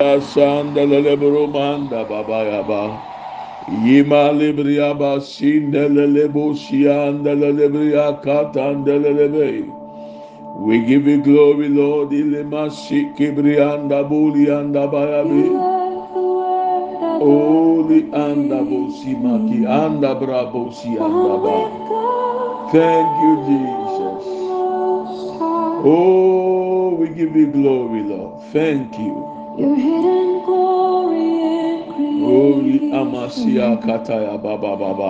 Shandelelebromanda babayaba. Yima libriaba sindelelebo shiandelelebria katandelelebe. We give you glory, Lord. Ilema shikibrianda bulianda bayabi. Holy anda bosimaki anda brabosi anda ba. Thank you, Jesus. Oh, we give you glory, Lord. Thank you. Your hidden glory in creation. Holy Amasia Kataya Baba Baba.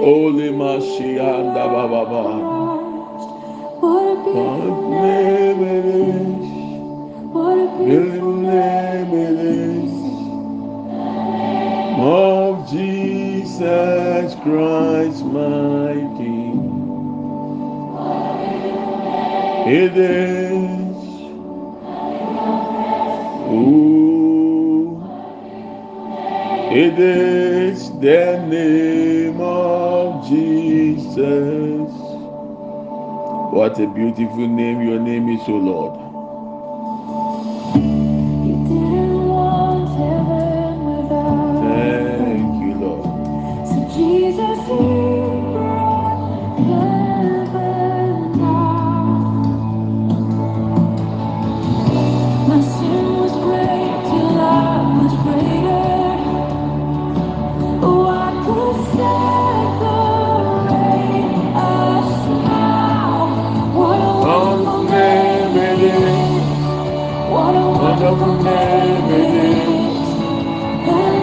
Holy Masianda Baba Baba. What name it is. What a beautiful name it is. Of Jesus Christ, my King. It is. It is the name of Jesus. What a beautiful name your name is, O Lord. Wonderful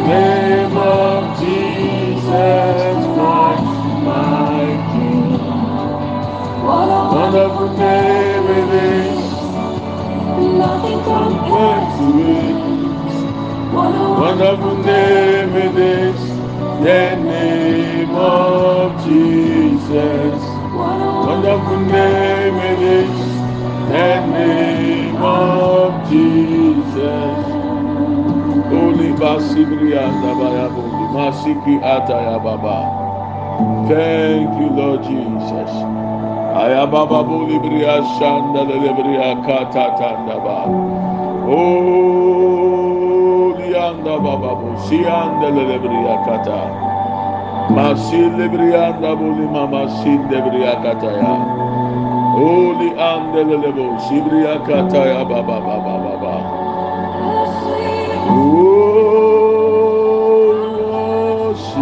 name of Jesus Christ, my King. Wonderful name it is. Nothing. Wonderful name it is. The name of Jesus. Wonderful name it is. The Thank you, Lord Jesus. Ayababa Bolibria Shanda Lebria Kata Tandaba. Holy Anda Baba Sianda Lebria Kata. Masil Lebrianda Boli Mama Sin Lebria Kataya. Holy Andelebo, Sibria Kataya Baba Baba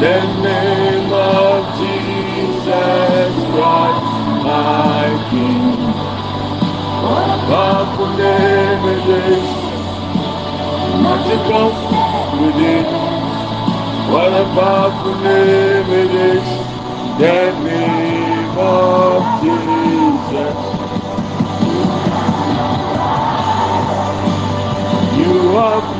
The name of Jesus Christ, my King. Powerful name it is. Nothing comes with it. What a powerful name it is. The name of Jesus. You have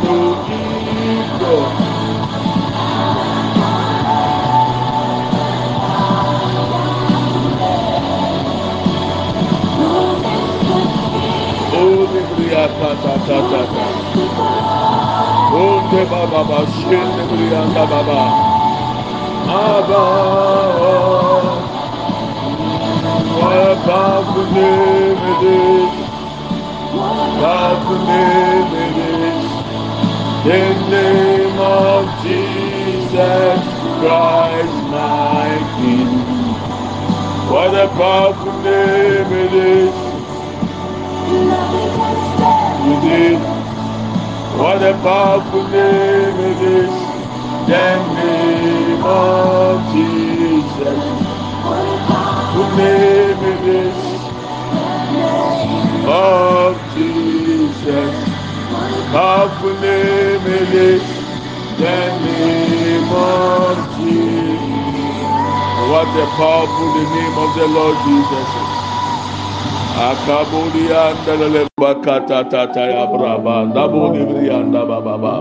Bria Kata Kata Kata. Onde Baba Bashende Brianda Baba. Abba. What a powerful name it is. Name it is. The name of Jesus Christ, my King. What a powerful name it is. What a powerful name it is. The name of Jesus. What a powerful name it is. Of Jesus. Powerful name it is. The name of Jesus. What a powerful name of the Lord Jesus is. Akabodi anda lele bakata tata ya braba ndabodi bri anda baba.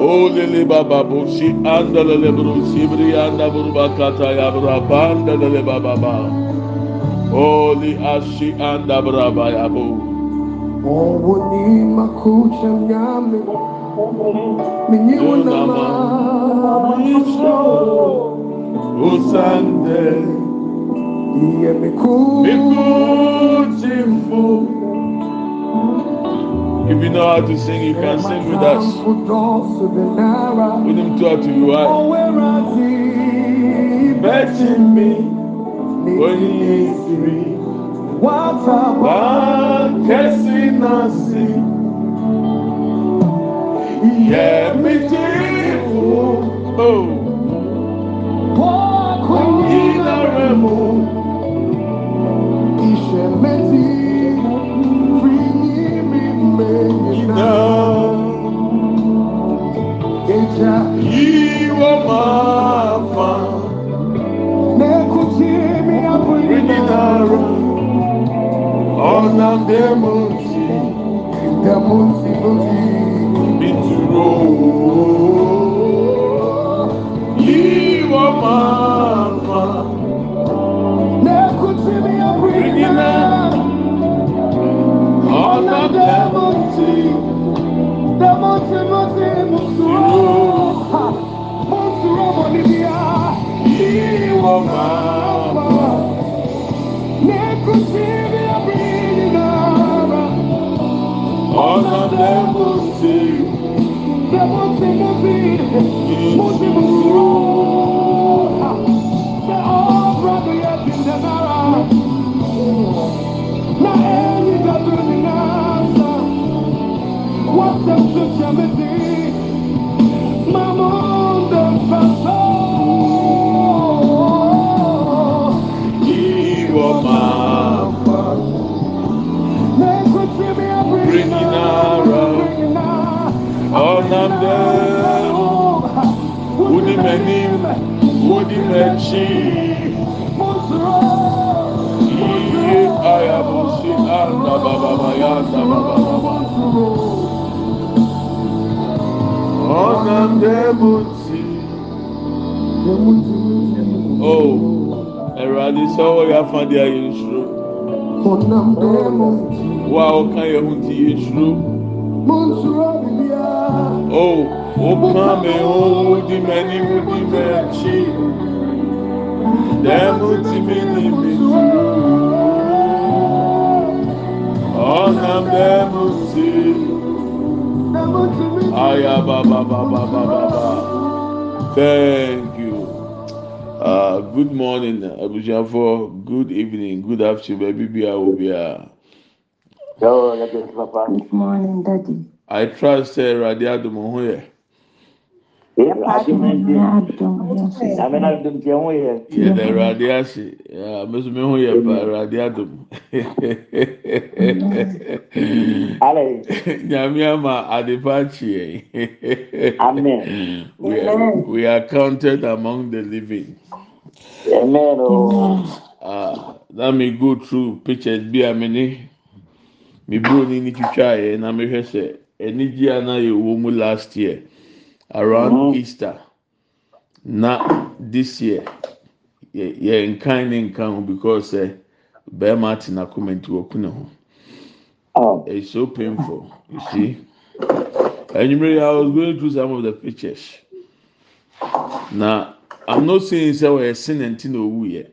O lele baba bushi anda lele brusi bri anda burbakata ya braba anda lele baba ba. Holy ashi anda braba ya bu. Owuni makucha nyame Minyiwa nama Usande Iye If you know how to sing, you can sing with us. Benara Unim to to you oh, are. Betting me when Nini you free. Wataba Bankesi ni mi. Thank you. Uh, good morning, Abujafo. Good evening, good afternoon, baby. Bia Obia. Yo, legend papa. Good morning, Daddy. I trust uh, Radia Dumohoye. yɛda awurade ase. Meso me ho yɛ pa awurade adom. Nyame ama adepa akyeɛ we are counted among the living. Amen uh, na me go through pictures bi a me ne me bro ni ni twitwaeɛ na mehwɛ sɛ anigye a na yɛwɔ mu last year around Mhm. Easter na this year yɛ nkan ne nkan ho because sɛ bɛrima ate n'akoma nti wɔku ne ho Oh. it's so painful you see enyimire I was going through some of the pictures na I'm not saying sɛ wɔyɛ sin nti na owu yɛ.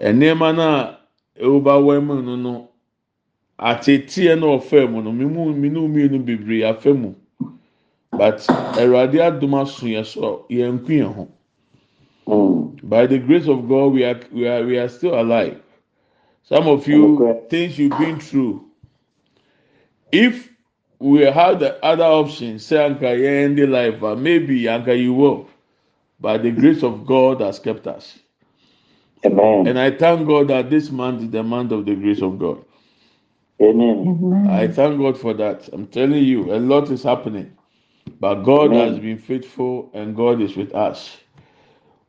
nneɛma no a ɛwɔba wɔn mu no no ateteɛ na ɔfɛ mu no mimu minu mmienu bebree afɛ mu but awurade adum aso yɛ so yɛn nku yɛn ho Mm. by the grace of god we are we are we are still alive some of you Okay. things you've been through if we had the other option say anka yɛn the life ah maybe anka you will but the grace of god has kept us Amen. and i thank god that this month is the month of the grace of god Amen. I thank God for that. I'm telling you, a lot is happening. But God has been faithful and God is with us.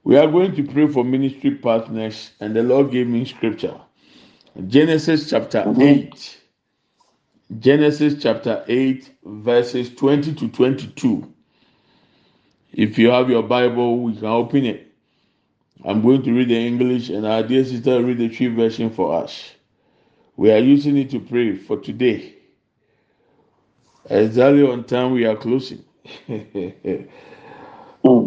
We are going to pray for ministry partners, and the Lord gave me scripture. Genesis chapter Mhm. 8. Genesis chapter 8, verses 20 to 22. If you have your Bible, we can open it. I'm going to read the English, and our dear sister will read the Twi version for us. We are using it to pray for today. Exactly on time, we are closing.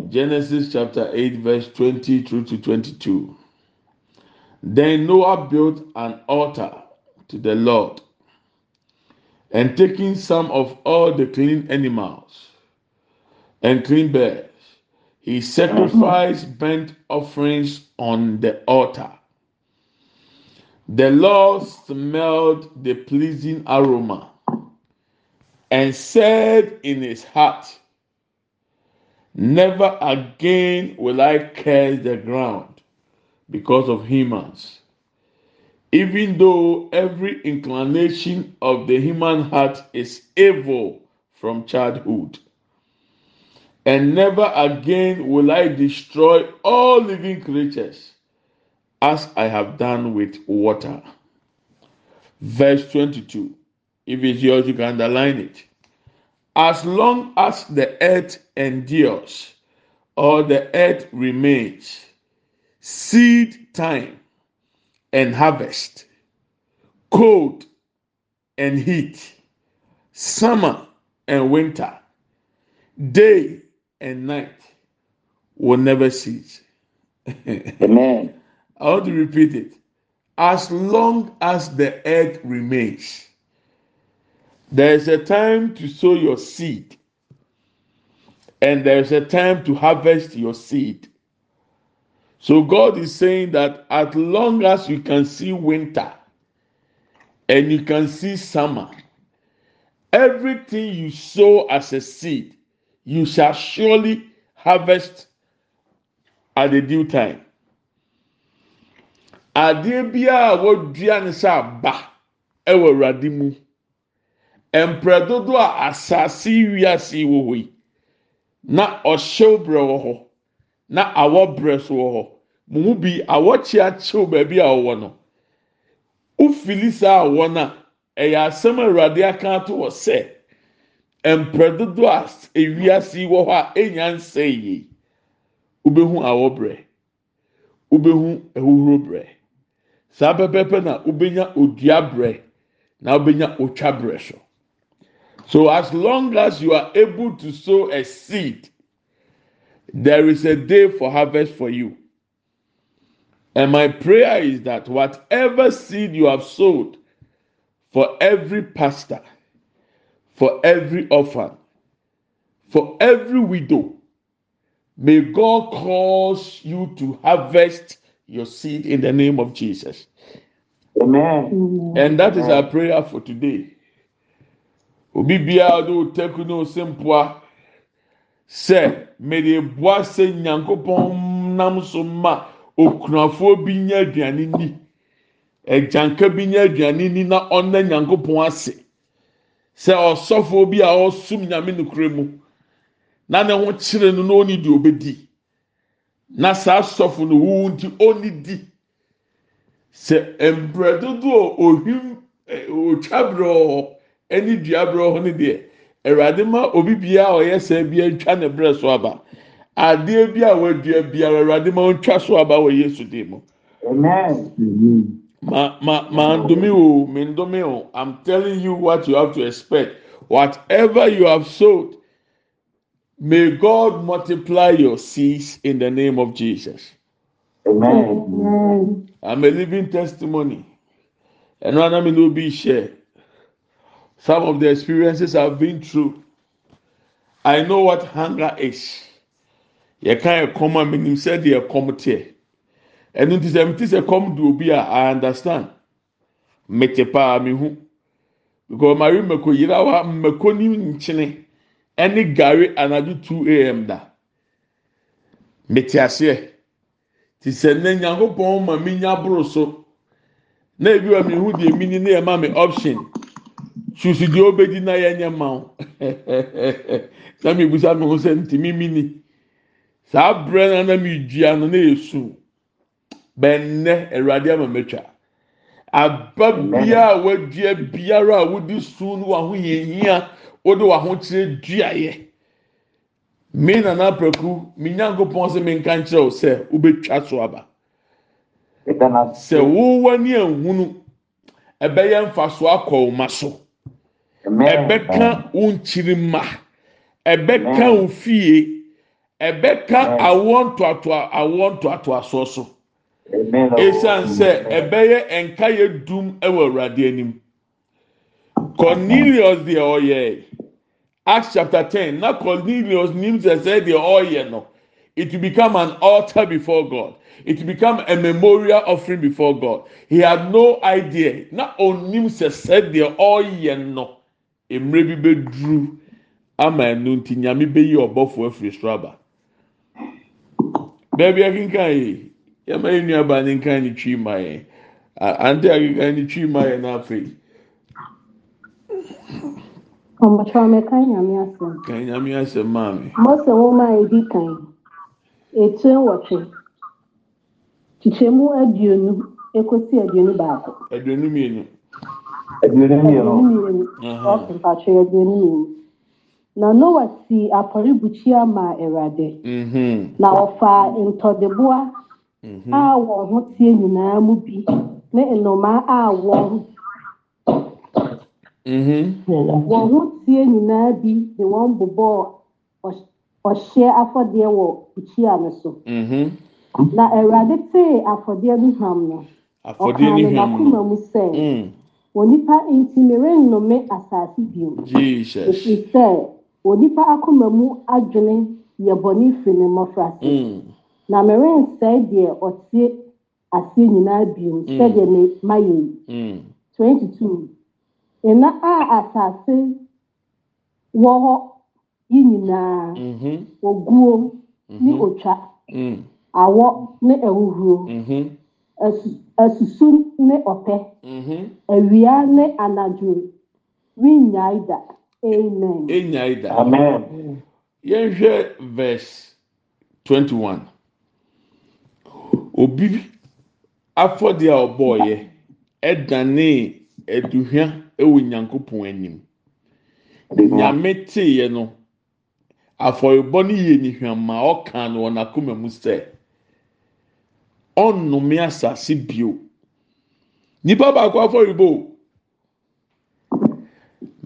Genesis chapter 8, verse 20 through to 22. Then Noah built an altar to the Lord, and taking some of all the clean animals and clean birds, he sacrificed burnt offerings on the altar. The Lord smelled the pleasing aroma and said in his heart, Never again will I curse the ground because of humans. Even though every inclination of the human heart is evil from childhood. And never again will I destroy all living creatures as I have done with water. Verse 22. If it's yours, you can underline it. As long as the earth endures, or the earth remains, seed time and harvest, cold and heat, summer and winter, day and night will never cease. Amen. I want to repeat it. As long as the earth remains, there is a time to sow your seed, and there is a time to harvest your seed. So God is saying that as long as you can see winter and you can see summer, everything you sow as a seed, you shall surely harvest at the due time. Ne Awurade mu, mprɛ dodo a asase wiase wɔ hɔ yi, na ɔhyew brɛ wɔ hɔ, na awɔ brɛ so wɔ hɔ. Mo mu bi awɔkye akyew baabi a ɔwɔ no. Wofili saa awɔ no a, ɛyɛ asɛm Awurade aka ato wɔ sɛ, mprɛ dodo a ewiase wɔ hɔ a enya nsɛe yie. Wobɛhu awɔ brɛ, wobɛhu ahuhuro brɛ. saa pɛpɛpɛ na wobɛnya odua brɛ na wobɛnya otwa brɛ so so as long as you are able to sow a seed there is a day for harvest for you and my prayer is that whatever seed you have sowed for every pastor for every orphan for every widow may god cause you to harvest your seed in the name of jesus Amen. And that is our prayer for today. Obi biara de oteku ne osempoa sɛ mede boa sɛ nyankopɔn nam so ma okunafoɔ bi nya aduane ni. Agyanka bi nya aduane ni na ɔna nyankopɔn ase. Sɛ ɔsɔfoɔ bi a ɔsom nyame nokura mu na ne ho kyerɛ no na ɔni deɛ ɔbɛdi. Na saa sɔfo no wuwu nti ɔni di. sɛ mbrɛ dodo a ohim ɛ, otwa brɛ wɔ hɔ ɛne dua brɛ wɔ hɔ no deɛ awurade ma obi biara a ɔyɛ sɛ bi atwa ne brɛ so aba adeɛ bi a wadua biara awurade ma ɔntwa so aba wɔ yesu dim mu Amen. ma ma ma ndomi o ma ndomi o i'm telling you what you have to expect whatever you have sowed may god multiply your seeds in the name of jesus. Amen. Amen. I'm a living testimony. And one I'm will be share some of the experiences I've been through. i know what hunger is. Yɛka ɛkɔm a menim sɛ deɛ ɛkɔm teɛ. Ɛnu ti sɛ mi ti sɛ kɔm do obi a i understand. Mete paa mi hu because mari mmeko yirawa mmeko ni nkyene ɛne gari anadu two am da. Mete aseɛ. Ti sɛ ne nyankopɔn ma mi nya aboro so na ebi wa mi hu deɛ mi ni yɛ ma mi option susu deɛ obedi na yɛ nyɛ ma o. Na mi busa mi ho sɛ ntumi mi ni saa abirɛ na na mi dua no na yɛ su bɛnnɛ awurade ama mɛtwa aba bia a wadua biara a wodi su no waho yɛ hia wode waho kyerɛ duayɛ me nana apɛku me nyankopɔn sɛ menka nkyerɛ wo sɛ wobɛtwa so aba. Sɛ wowa ne ahunu ɛbɛyɛ mfa so akɔ wo ma so ɛbɛka wo nkyiri mma ɛbɛka wo fie. Ɛbɛka awoɔ ntoatoa awoɔ ntoatoasoɔ so. Esan sɛ ɛbɛyɛ nka yɛ dum ɛwɔ awurade anim. Cornelius deɛ ɔyɛ acts chapter ten. Na cornelius nim sɛ sɛ deɛ ɔyɛ no it will become an altar before god. It will become a memorial offering before god. He had no idea. Na onim sɛ sɛ deɛ ɔyɛ no mmerɛ bi bɛduru ama ɛnu nti nyame bɛyi ɔbɔfo afiri soro aba. Baabi akenkan yi yɛma yɛ nuaba ne nkan ne twi ma yɛn. Ante akenkan ne twi ma yɛn n'afei Ọmọtwa mẹka nyame asɛm. kan nyame asɛm maame Mose nwoma a edi kan. Etu nwɔtwe kyekyɛmu aduonu ekosi aduonu baako. aduonu mmienu aduonu mmienu. Ɔke mpatwe aduonu mmienu. Na Noa si afɔrebukyia ma Awurade. mhm Na ɔfaa ntɔdeboa mhm a wɔn ho tie nyinaa mu bi. Ne nnomaa a wɔn mhm wɔn ho tie nyinaa bi de wɔn bobɔɔ ɔhy- ɔhyeɛ afɔdeɛ wɔ bukyia no so. mhm Na Awurade tee afɔdeɛ no ham no, ɔkaa ne n'akoma mu sɛ, mm. Onipa nti merennome asase bio. Ɛfiri sɛ, onipa akoma mu adwene yɛ bɔne firi ne mmɔfraase. mm. Na merensɛe deɛ ɔte aseɛ nyinaa bio sɛdeɛ me mayɛ yi. mm. 22. Nna a asase wɔ hɔ yi nyinaa, mhm oguo ne mhm otwa, mm. awɔ ne ɛhuhuo, mhm asu- asusu ne ɔpɛ, mhm. Awia ne anadwo. Rennyae da. Amen. enyaa da. Amen. Yɛnhwɛ verse twenty one obi afɔdeɛ a ɔbɔɔyɛ ɛdanee aduhwa ɛwɔ nyankopɔn anim. Nyame teeɛ no afɔrebɔ no yɛ nihwama a ɔka no wɔ n'akoma mu sɛ ɔnnome asase bio nipa baako afɔrebɔ o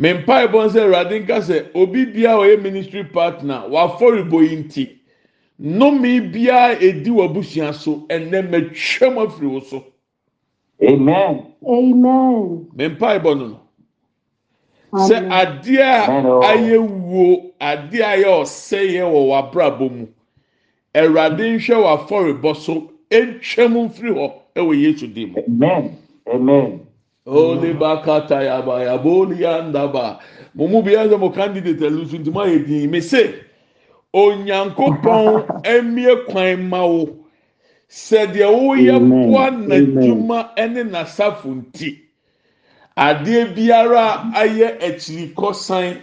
mempaebɔ sɛ awurade nka sɛ obi biara a ɔyɛ ministry partner wafɔrebɔ yi nti nnome biara edi w'abusua so ɛnɛ mɛtwam afiri wo so. Amen. Amen. mempaebɔ no no sɛ adeɛ a ayɛ wuo adeɛ a ayɛ ɔsɛeɛ wɔ w'abrabɔ mu. Awurade nhwɛ w'afɔrebɔ so ntwam mfiri hɔ ɛwɔ yesu dim amen amen Holy bakata yaba yaboli yandaba. Mo mu bi yanze mo candidate elusu nti mo ayɛ din. Me se onyankopɔn emie kwan ma wo. Sɛ deɛ woyɛ boa n'adwuma ɛne n'asafo nti. Adeɛ biara ayɛ akyiri kɔsan.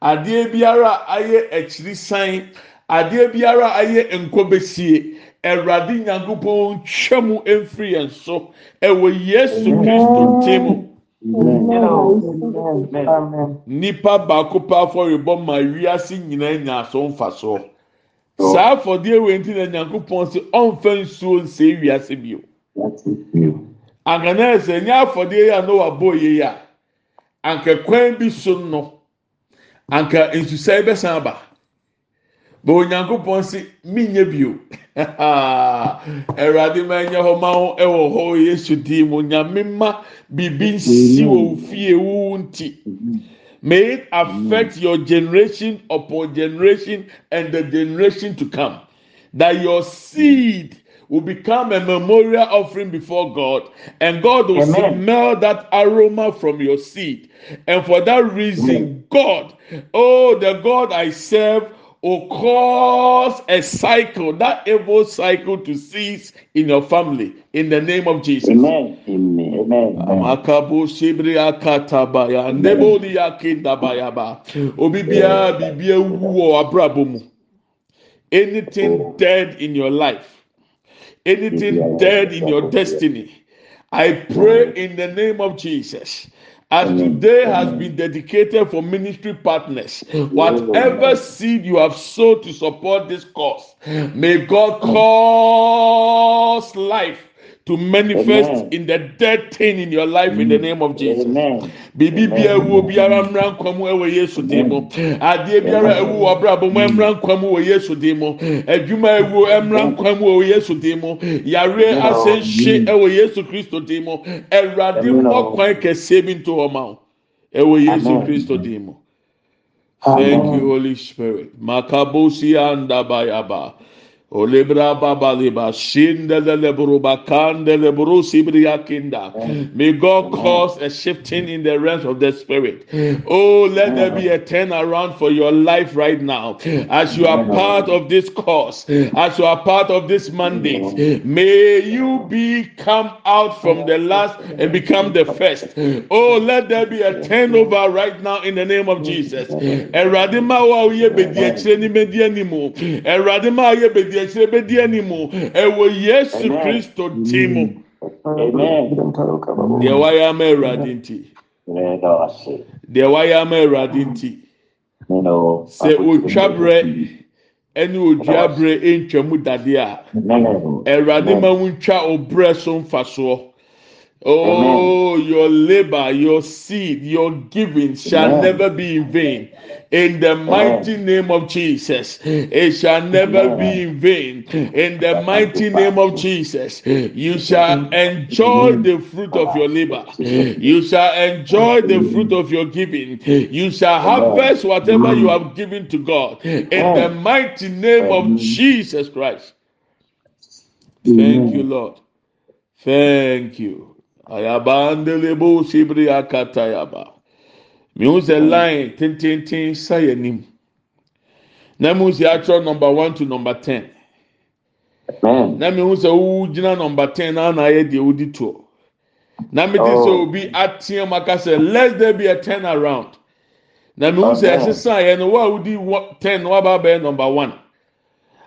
Adeɛ biara ayɛ akyiri san. Adeɛ biara ayɛ nkɔbesie. Awurade nyankopɔn twɛ mu mfiri yɛn so. Ɛwɔ Yesu Kristo amen. Nipa baako pa afɔrebɔ ma wiase nyinaa nya so. Mfasoɔ saa afɔdeɛ wei nti na nyankopɔn sɛ ɔmfa nsuo nsɛe wiase bio. Anka na ɛsɛ nyɛ afɔdeɛ yi a na wabɔ yie a anka kwan bi so no anka nsusae bɛsan aba bɛ onyankopɔn sɛ minyɛ bio awurade ma ɛnyɛ hɔ ma ho ɛwɔ hɔ yesu din mu nyame ma biribi nsi wɔ wo fie wo nti May it affect your generation upon generation and the generation to come. That your seed will become a memorial offering before God, and God will Amen. smell that aroma from your seed. And for that reason, God, oh, the God I serve, will cause a cycle, that evil cycle to cease in your family in the name of Jesus. Amen. Amen. Amen. Amakabo shibri akatabaya neboli yakindabayaba obi biara bibi ewu wɔ abrabɔ mu anything dead in your life anything dead in your destiny I pray in the name of Jesus as today has been dedicated for ministry partners, whatever seed you have sowed to support this cause, may God cause life to manifest Amen. in the dead thing in your life in the name of Jesus. Amen. biribi bia ewu biara mmra nkwa mu ɛwɔ yesu dim mu. Adeɛ biara ewu wɔ abrabɔ mu mmra nkwa mu wɔ yesu dim mu. Adwuma ewu mmra nkwa mu wɔ yesu dim mu. Yare asɛnhye ɛwɔ yesu kristo dim mu. Ɛwurade mmɔ kwan kɛseɛ bi nto hɔ ma ɛwɔ yesu kristo dim mu. Thank you holy spirit. Makabosi andabayaba. Olebra baba leba shinda lebruba kanda lebru sibriya kinda. May God cause a shifting in the realms of the spirit. Oh, let there be a turnaround for your life right now. As you are part of this cause, as you are part of this mandate, may you be come out from the last and become the first. Oh, let there be a turnover right now in the name of Jesus. Erade ma wa oye bedi akyerɛkyerɛ bɛdi anim ɛwɔ yesu kristo ti mu. Deɛ wayɛ ama awurade nti. Deɛ wayɛ ama awurade nti. Sɛ otwa berɛ ɛne odua berɛ ntwa mu dadeɛ a awurade ma wo ntwa obrɛ so mfasoɔ. Oh, your labor, your seed, your giving shall Amen. never be in vain. In the mighty name of Jesus, it shall never be in vain. In the mighty name of Jesus, you shall enjoy the fruit of your labor. You shall enjoy the fruit of your giving. You shall harvest whatever you have given to God. In the mighty name of Jesus Christ. Thank you, Lord. Thank you. ayabandelebo sibiri akata yaba. Mihu sɛ line tententen sa yɛ nim. Na mihu sɛ atwerɛ number one to number ten. Na mihu sɛ wowu gyina number ten na ana ayɛ deɛ wodi toɔ na mi ti sɛ obi ateɛ mu aka sɛ let there be a turn around na mihu sɛ ɛsesan yɛ no wo a wodi ten na waba abɛyɛ number one.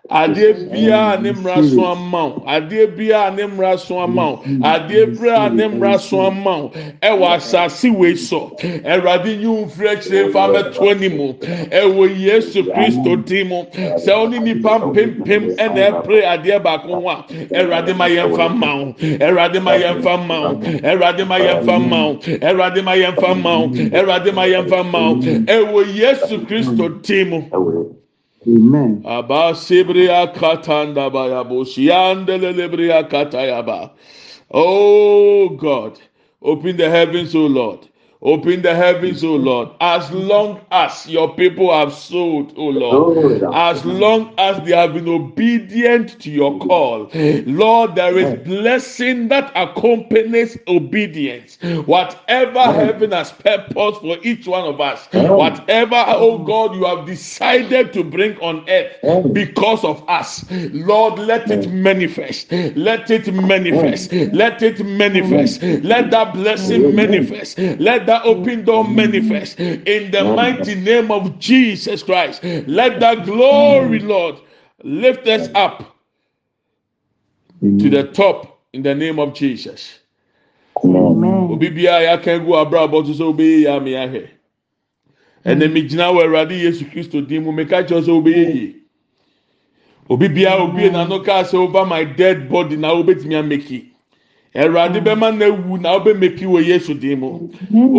Adeɛ biara ne mmara so ama wo. Adeɛ biara ne mmara so ama wo. adeɛ biara ne mmara so ama wo. Ɛwɔ asase wei so ɛwurade nyi wo mfiri akyire fa bɛto anim ɛwɔ yesu kristo din mu. sɛ ɔne nipa mpempem ɛna ɛpere adeɛ baako ho a ɛwurade ma yɛn fa ma wo. Ɛwurade ma yɛn fa ma wo. Ɛwurade ma yɛn fa ma wo. Ɛwurade ma yɛn fa ma wo ɛwurade ma yɛn fa ma wo ɛwɔ yesu kristo din mu. Amen. Aba sibriya katanda baya boshiandele libriya katayaba. Oh God, open the heavens, O Lord. Open the heavens, O Lord. As long as your people have sold, O Lord, as long as they have been obedient to your call, Lord, there is blessing that accompanies obedience. Whatever heaven has purpose for each one of us, whatever, oh God, you have decided to bring on earth because of us, Lord, let it manifest. Let it manifest. Let it manifest. Let that blessing manifest. Let Let that open door mm. manifest in the mm. mighty name of Jesus Christ. Let that glory, mm. Lord, lift us up to the top in the name of Jesus. obi biara yɛaka gu abrabɔ so sɛ wobɛyɛ yɛ ame ahwɛ ɛnna megyina wɔ awurade yesu kristo din mu meka kyerɛ sɛ wobɛyɛ yie obi biara obie n'ano kaa sɛ over my dead body na wobɛtumi ameki. Awurade bɛma na ewu na wobɛmeki wɔ yesu din mu.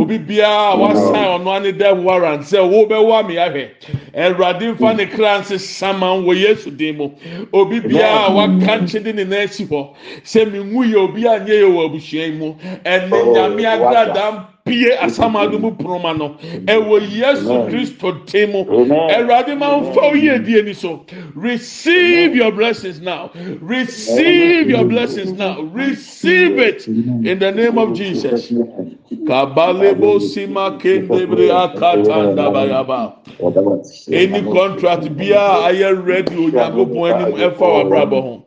Obi biara wasan ɔno ani dɛ warrant sɛ wobɛwɔ ame ahwɛ awurade nfa ne kra nse saman wɔ yesu din mu. Obi biara waka nkyɛn ne nan si hɔ. Sɛ mi nwu yɛ obi a nyɛ yɛ wɔ abusua yi mu. Ɛne nyame agrada bie asamado mu poroma no. Ɛwɔ yesu kristo tem mu. Awurade ma nfa wo yie die ni so. Receive your blessings now. Receive your blessings now. Receive it in the name of jesus. Kabalebo sima kendebre akatanda bayaba any contract biara ayɛ ready onyankopɔn anim ɛfa wɔ abrabɔ ho.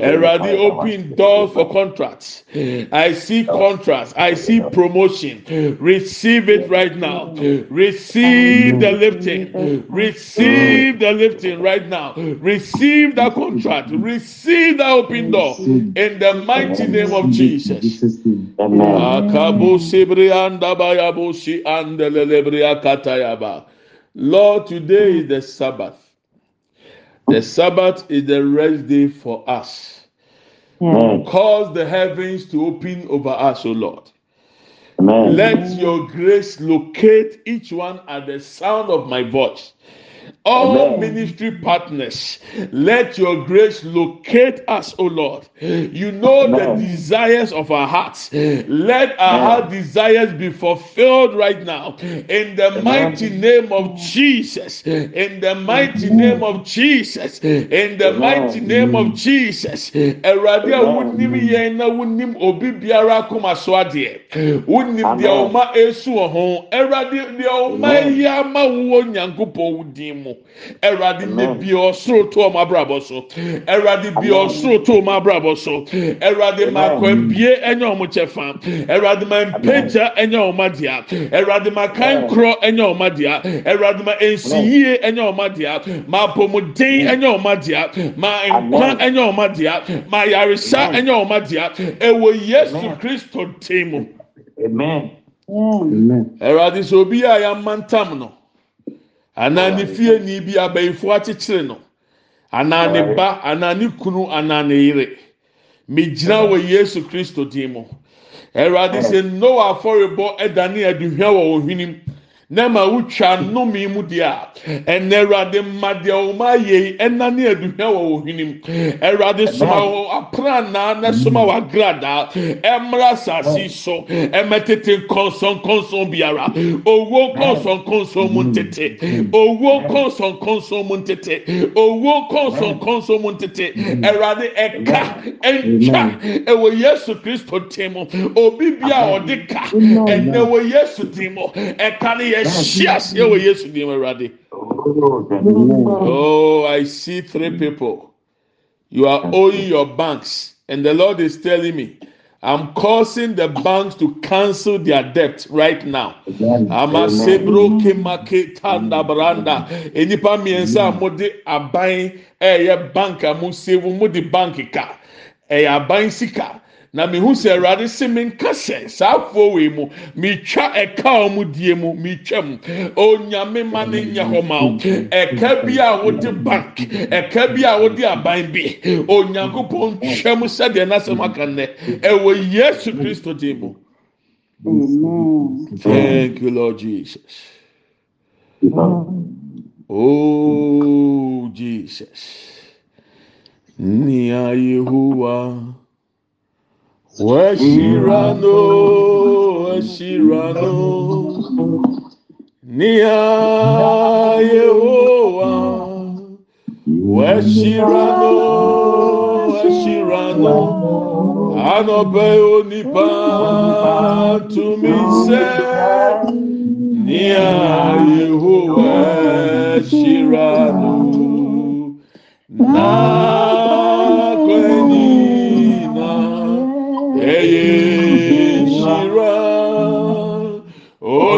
Awurade open doors for contracts. I see contracts. I see promotion receive it right now receive the lifting receive the lifting right now receive that contract receive that open door in the mighty name of jesus Jesus' name. Akabo sebri anda bayabo si andelelebri akatayaba. Lord, today is the Sabbath. The Sabbath is the rest day for us. Cause the heavens to open over us, O Lord. Amen. Let your grace locate each one at the sound of my voice. All Amen. ministry partners, let your grace locate us, O Lord. You know the desires of our hearts. Let our Amen. heart desires be fulfilled right now. In the mighty name of Jesus. In the mighty name of Jesus. In the Amen. mighty name of Jesus. Awurade a wonim yɛn na wonim obi biara akoma so adeɛ. Wonim deɛ ɔma esu wɔ ho. Awurade deɛ ɔma Amen. yi ama wo nyankopɔn din mu. Awurade ne bi ɔsoro to ɔmo abrabɔ so. Awurade bi ɔsoro to ɔmo abrabɔ so. Awurade ma Amen. akɔnpie ɛnyɛ ɔmo kyɛfa. Awurade ma mpagya ɛnyɛ ɔmo adea. Awurade ma kankorɔ ɛnyɛ ɔmo adea. Awurade ma nsiyie ɛnyɛ ɔmo adea. Ma apɔmuden ɛnyɛ ɔmo adea. Ma nkwa ɛnyɛ ɔmo adea. Ma yaresa Amen. ɛnyɛ ɔmo adea. Ɛwɔ Yesu. Kristo tem mu. Amen. Awurade sɛ obi a no anaa ne fie ni bi abayifo akyekyere no. Anaa ne ba anaa ne kunu anaa ne yere. Megyina wɔ yesu kristo din mu. Awurade sɛ noa afɔrebɔ dane aduhwa wɔ wɔn ɔhwenem na ma wotwa nnome mu deɛ a ɛnɛ awurade mma deɛ wɔn ayɛ yi ɛnane aduhwa wɔ hwenem awurade soma wɔ na soma wɔ agradaa ɛmmra asase so ɛmɛtete nkɔnsɔnkɔnsɔn biara. Owó nkɔnsɔnkɔnsɔn mu ntete owó nkɔnsɔnkɔnsɔn mu ntete owó nkɔnsɔnkɔnsɔn mu ntete awurade ɛka ɛntwa ɛwɔ yesu kristo tem mu obi bi a ɔde ka. Ɛnɛ wɔ yesu tim mu ɛka ne yɛ ɛwɔ yesu dim awurade. Oh, I see three people. You are owing your banks, and the Lord is telling me, I'm causing the banks to cancel their debt right now. Amasebro kemake tanda branda. Enipa mmiɛnsa a mode aban ɛyɛ eh, bank a mo save mo de bank ka eh, ɛyɛ aban sika. na mehu sɛ awurade se me nka sɛ saa afoɔ wei mu metwa ɛkaɔ mu die mu metwa mu. Onyame ma ne nyɛ hɔ ma wo. Ɛka bi a wode bank ɛka bi a wode aban bi. Onyankopɔn twam sɛdeɛ n'asɛm aka nnɛ. Ɛwɔ yesu kristo din mu. Thank you lord jesus. Oh jesus. Nia yehowa. washirano washirano nia yehowa. Washirano washirano anọbẹ onipa tumi sẹ nia yehowa washirano naa.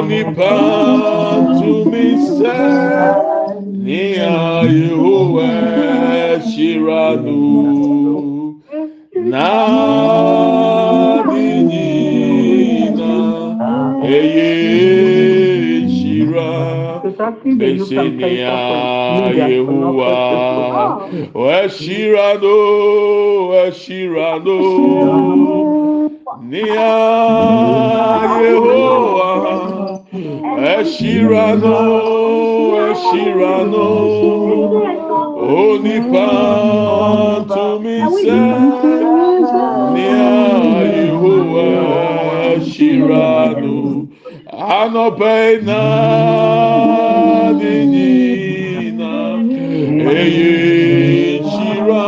omnipotent miser, Nia Yehua na menina Eye Shira, Besinia Yehua, Eshiranu, Eshiranu, Nia Yehua. ẹṣirano ẹṣirano onípa tumi sẹ ní àyíwò ẹṣirano anọpẹ náà nìyína èyí ṣira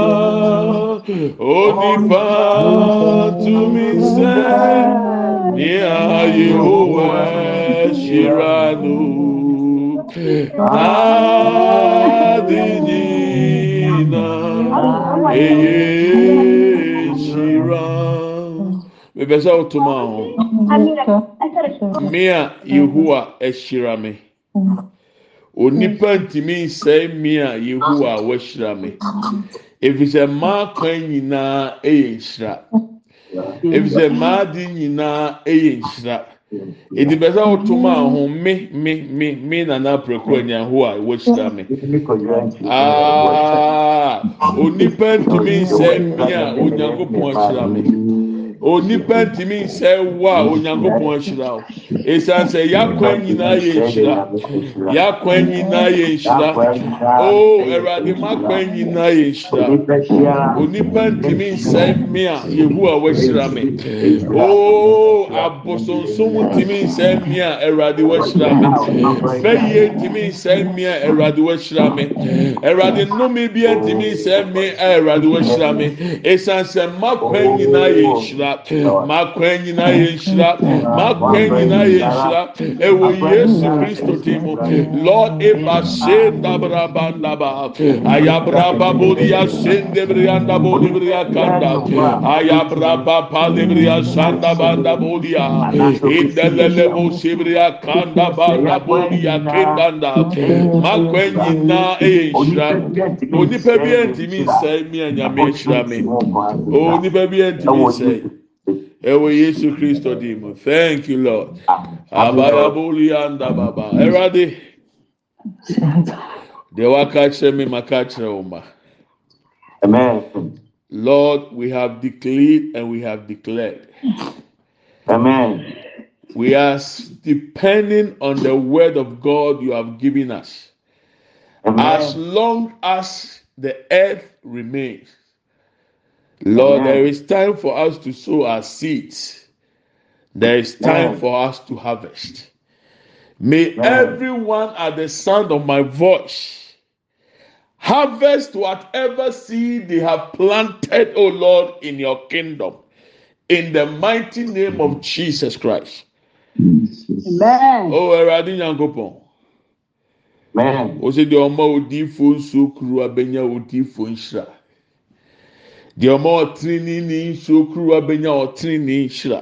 onípa tumi sẹ ní àyíwò ẹṣirano. shiranu adinina eye shira mepɛ sɛ wotoma ho. Me a yehowa ahyira me. Onipa ntumi nsɛe me a yehowa wahyira me. Efisɛ mmaa kwan nyinaa yɛ nhyira. Efisɛ mmaa di nyinaa yɛ nhyira. edibɛsɛ ahotoma a ho mm. me me me me nana apɛkura ni aho a ɛwɔ sika mi aa onipa ntumi nsɛm bi a onyankopɔn akyerɛ mi. Onipa ntumi nsɛ wo a onyankopɔn ahyira wo esan sɛ yakwan nyinaa yɛ nhyira yakwan nyinaa yɛ nhyira oo awurade makwan nyinaa yɛ nhyira onipa ntumi nsɛ me a yehu a wahyira me oo abosonsom ntumi nsɛ me a awurade wahyira me fɛyie ntumi nsɛ me a awurade wahyira me awurade nnome bi ntumi nsɛ me a awurade wahyira me esan sɛ makwan nyinaa yɛ nhyira yɛnhyira makwan nyinaa yɛnhyira. Makwan nyinaa yɛnhyira. Ɛwɔ yesu kristo din mu. Lord eba sendabraba ndaba. Ayabraba bodiya sendebriya ndabodebriya kanda. Ayabraba palebriya sandaba ndabodiya indelelebo sebriya kanda banda bodiya kendanda. Makwan nyinaa ɛyɛnhyira onipa bi ɛntumi nsɛe mi anyame ɛhyira me. Onipa bi ɛntumi nsɛe. Ewe Yesu Kristo di mu. Thank you Lord. Abayabuli anda baba. Erade. De waka kyerɛ me maka kyerɛ wo ma. Amen. Lord, we have declared and we have declared. Amen. We are depending on the word of God you have given us. As long as the earth remains, Lord, there is time for us to sow our seeds. There is time Amen. for us to harvest. May Amen. everyone at the sound of my voice harvest whatever seed they have planted, O Lord, in your kingdom. In the mighty name of Jesus Christ. Amen. Oh, Eradi. Amen. O sɛ deɛ ɔma odiifo nsuo kuru abɛnya odiifo nhyira. deɛ ɔma ɔteneni ne nsuo kuruwa bɛnya ɔteneni hyira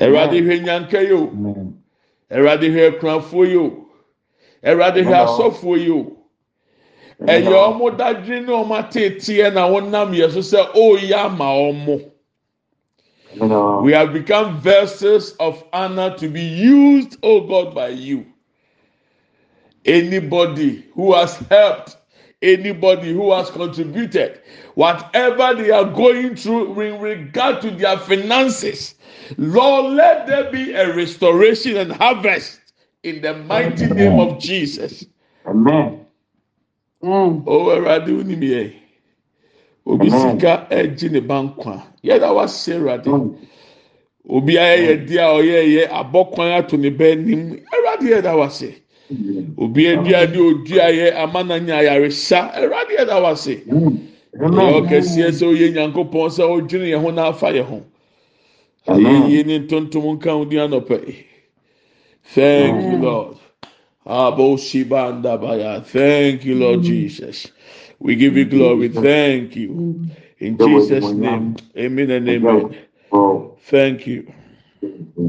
awurade hwɛ nyanka yi o awurade hwɛ akunafoɔ yi o awurade hwɛ asɔfoɔ yi o ɛyɛ ɔmo dadwene ne ɔmo ateeteɛ na wɔnam yɛ so sɛ ɔreyɛ ama ɔmo. We have become vessels of honor to be used, oh God, by you. Anybody who has helped anybody who has contributed, whatever they are going through in regard to their finances, Lord, let there be a restoration and harvest in the mighty name of Jesus. Amen. Mm. Oh, Eradi unimie. Obi sika eji ne bankwa. yɛda wa serade. Mm. Obi ayeye dia oyeye abokwan ato ne banim. Eradi yeda wa se. Obi aduane odua yɛ ama na nya ayaresa. Awurade yɛda wase. Ɛyɛ Amen. ɔkɛseɛ sɛ oyɛ nyankopɔn sɛ ɔdwene yɛn ho n'afa yɛn ho. Amen. Ayɛyie ne ntontom nka ho di anɔpɛ. Thank you, Lord. Abo shiba andabaya. Thank you, Lord Jesus. We give you glory. Hmm. Thank you. Hmm. In Jesus' name. Amen and amen. Oh. Thank you. Hmm.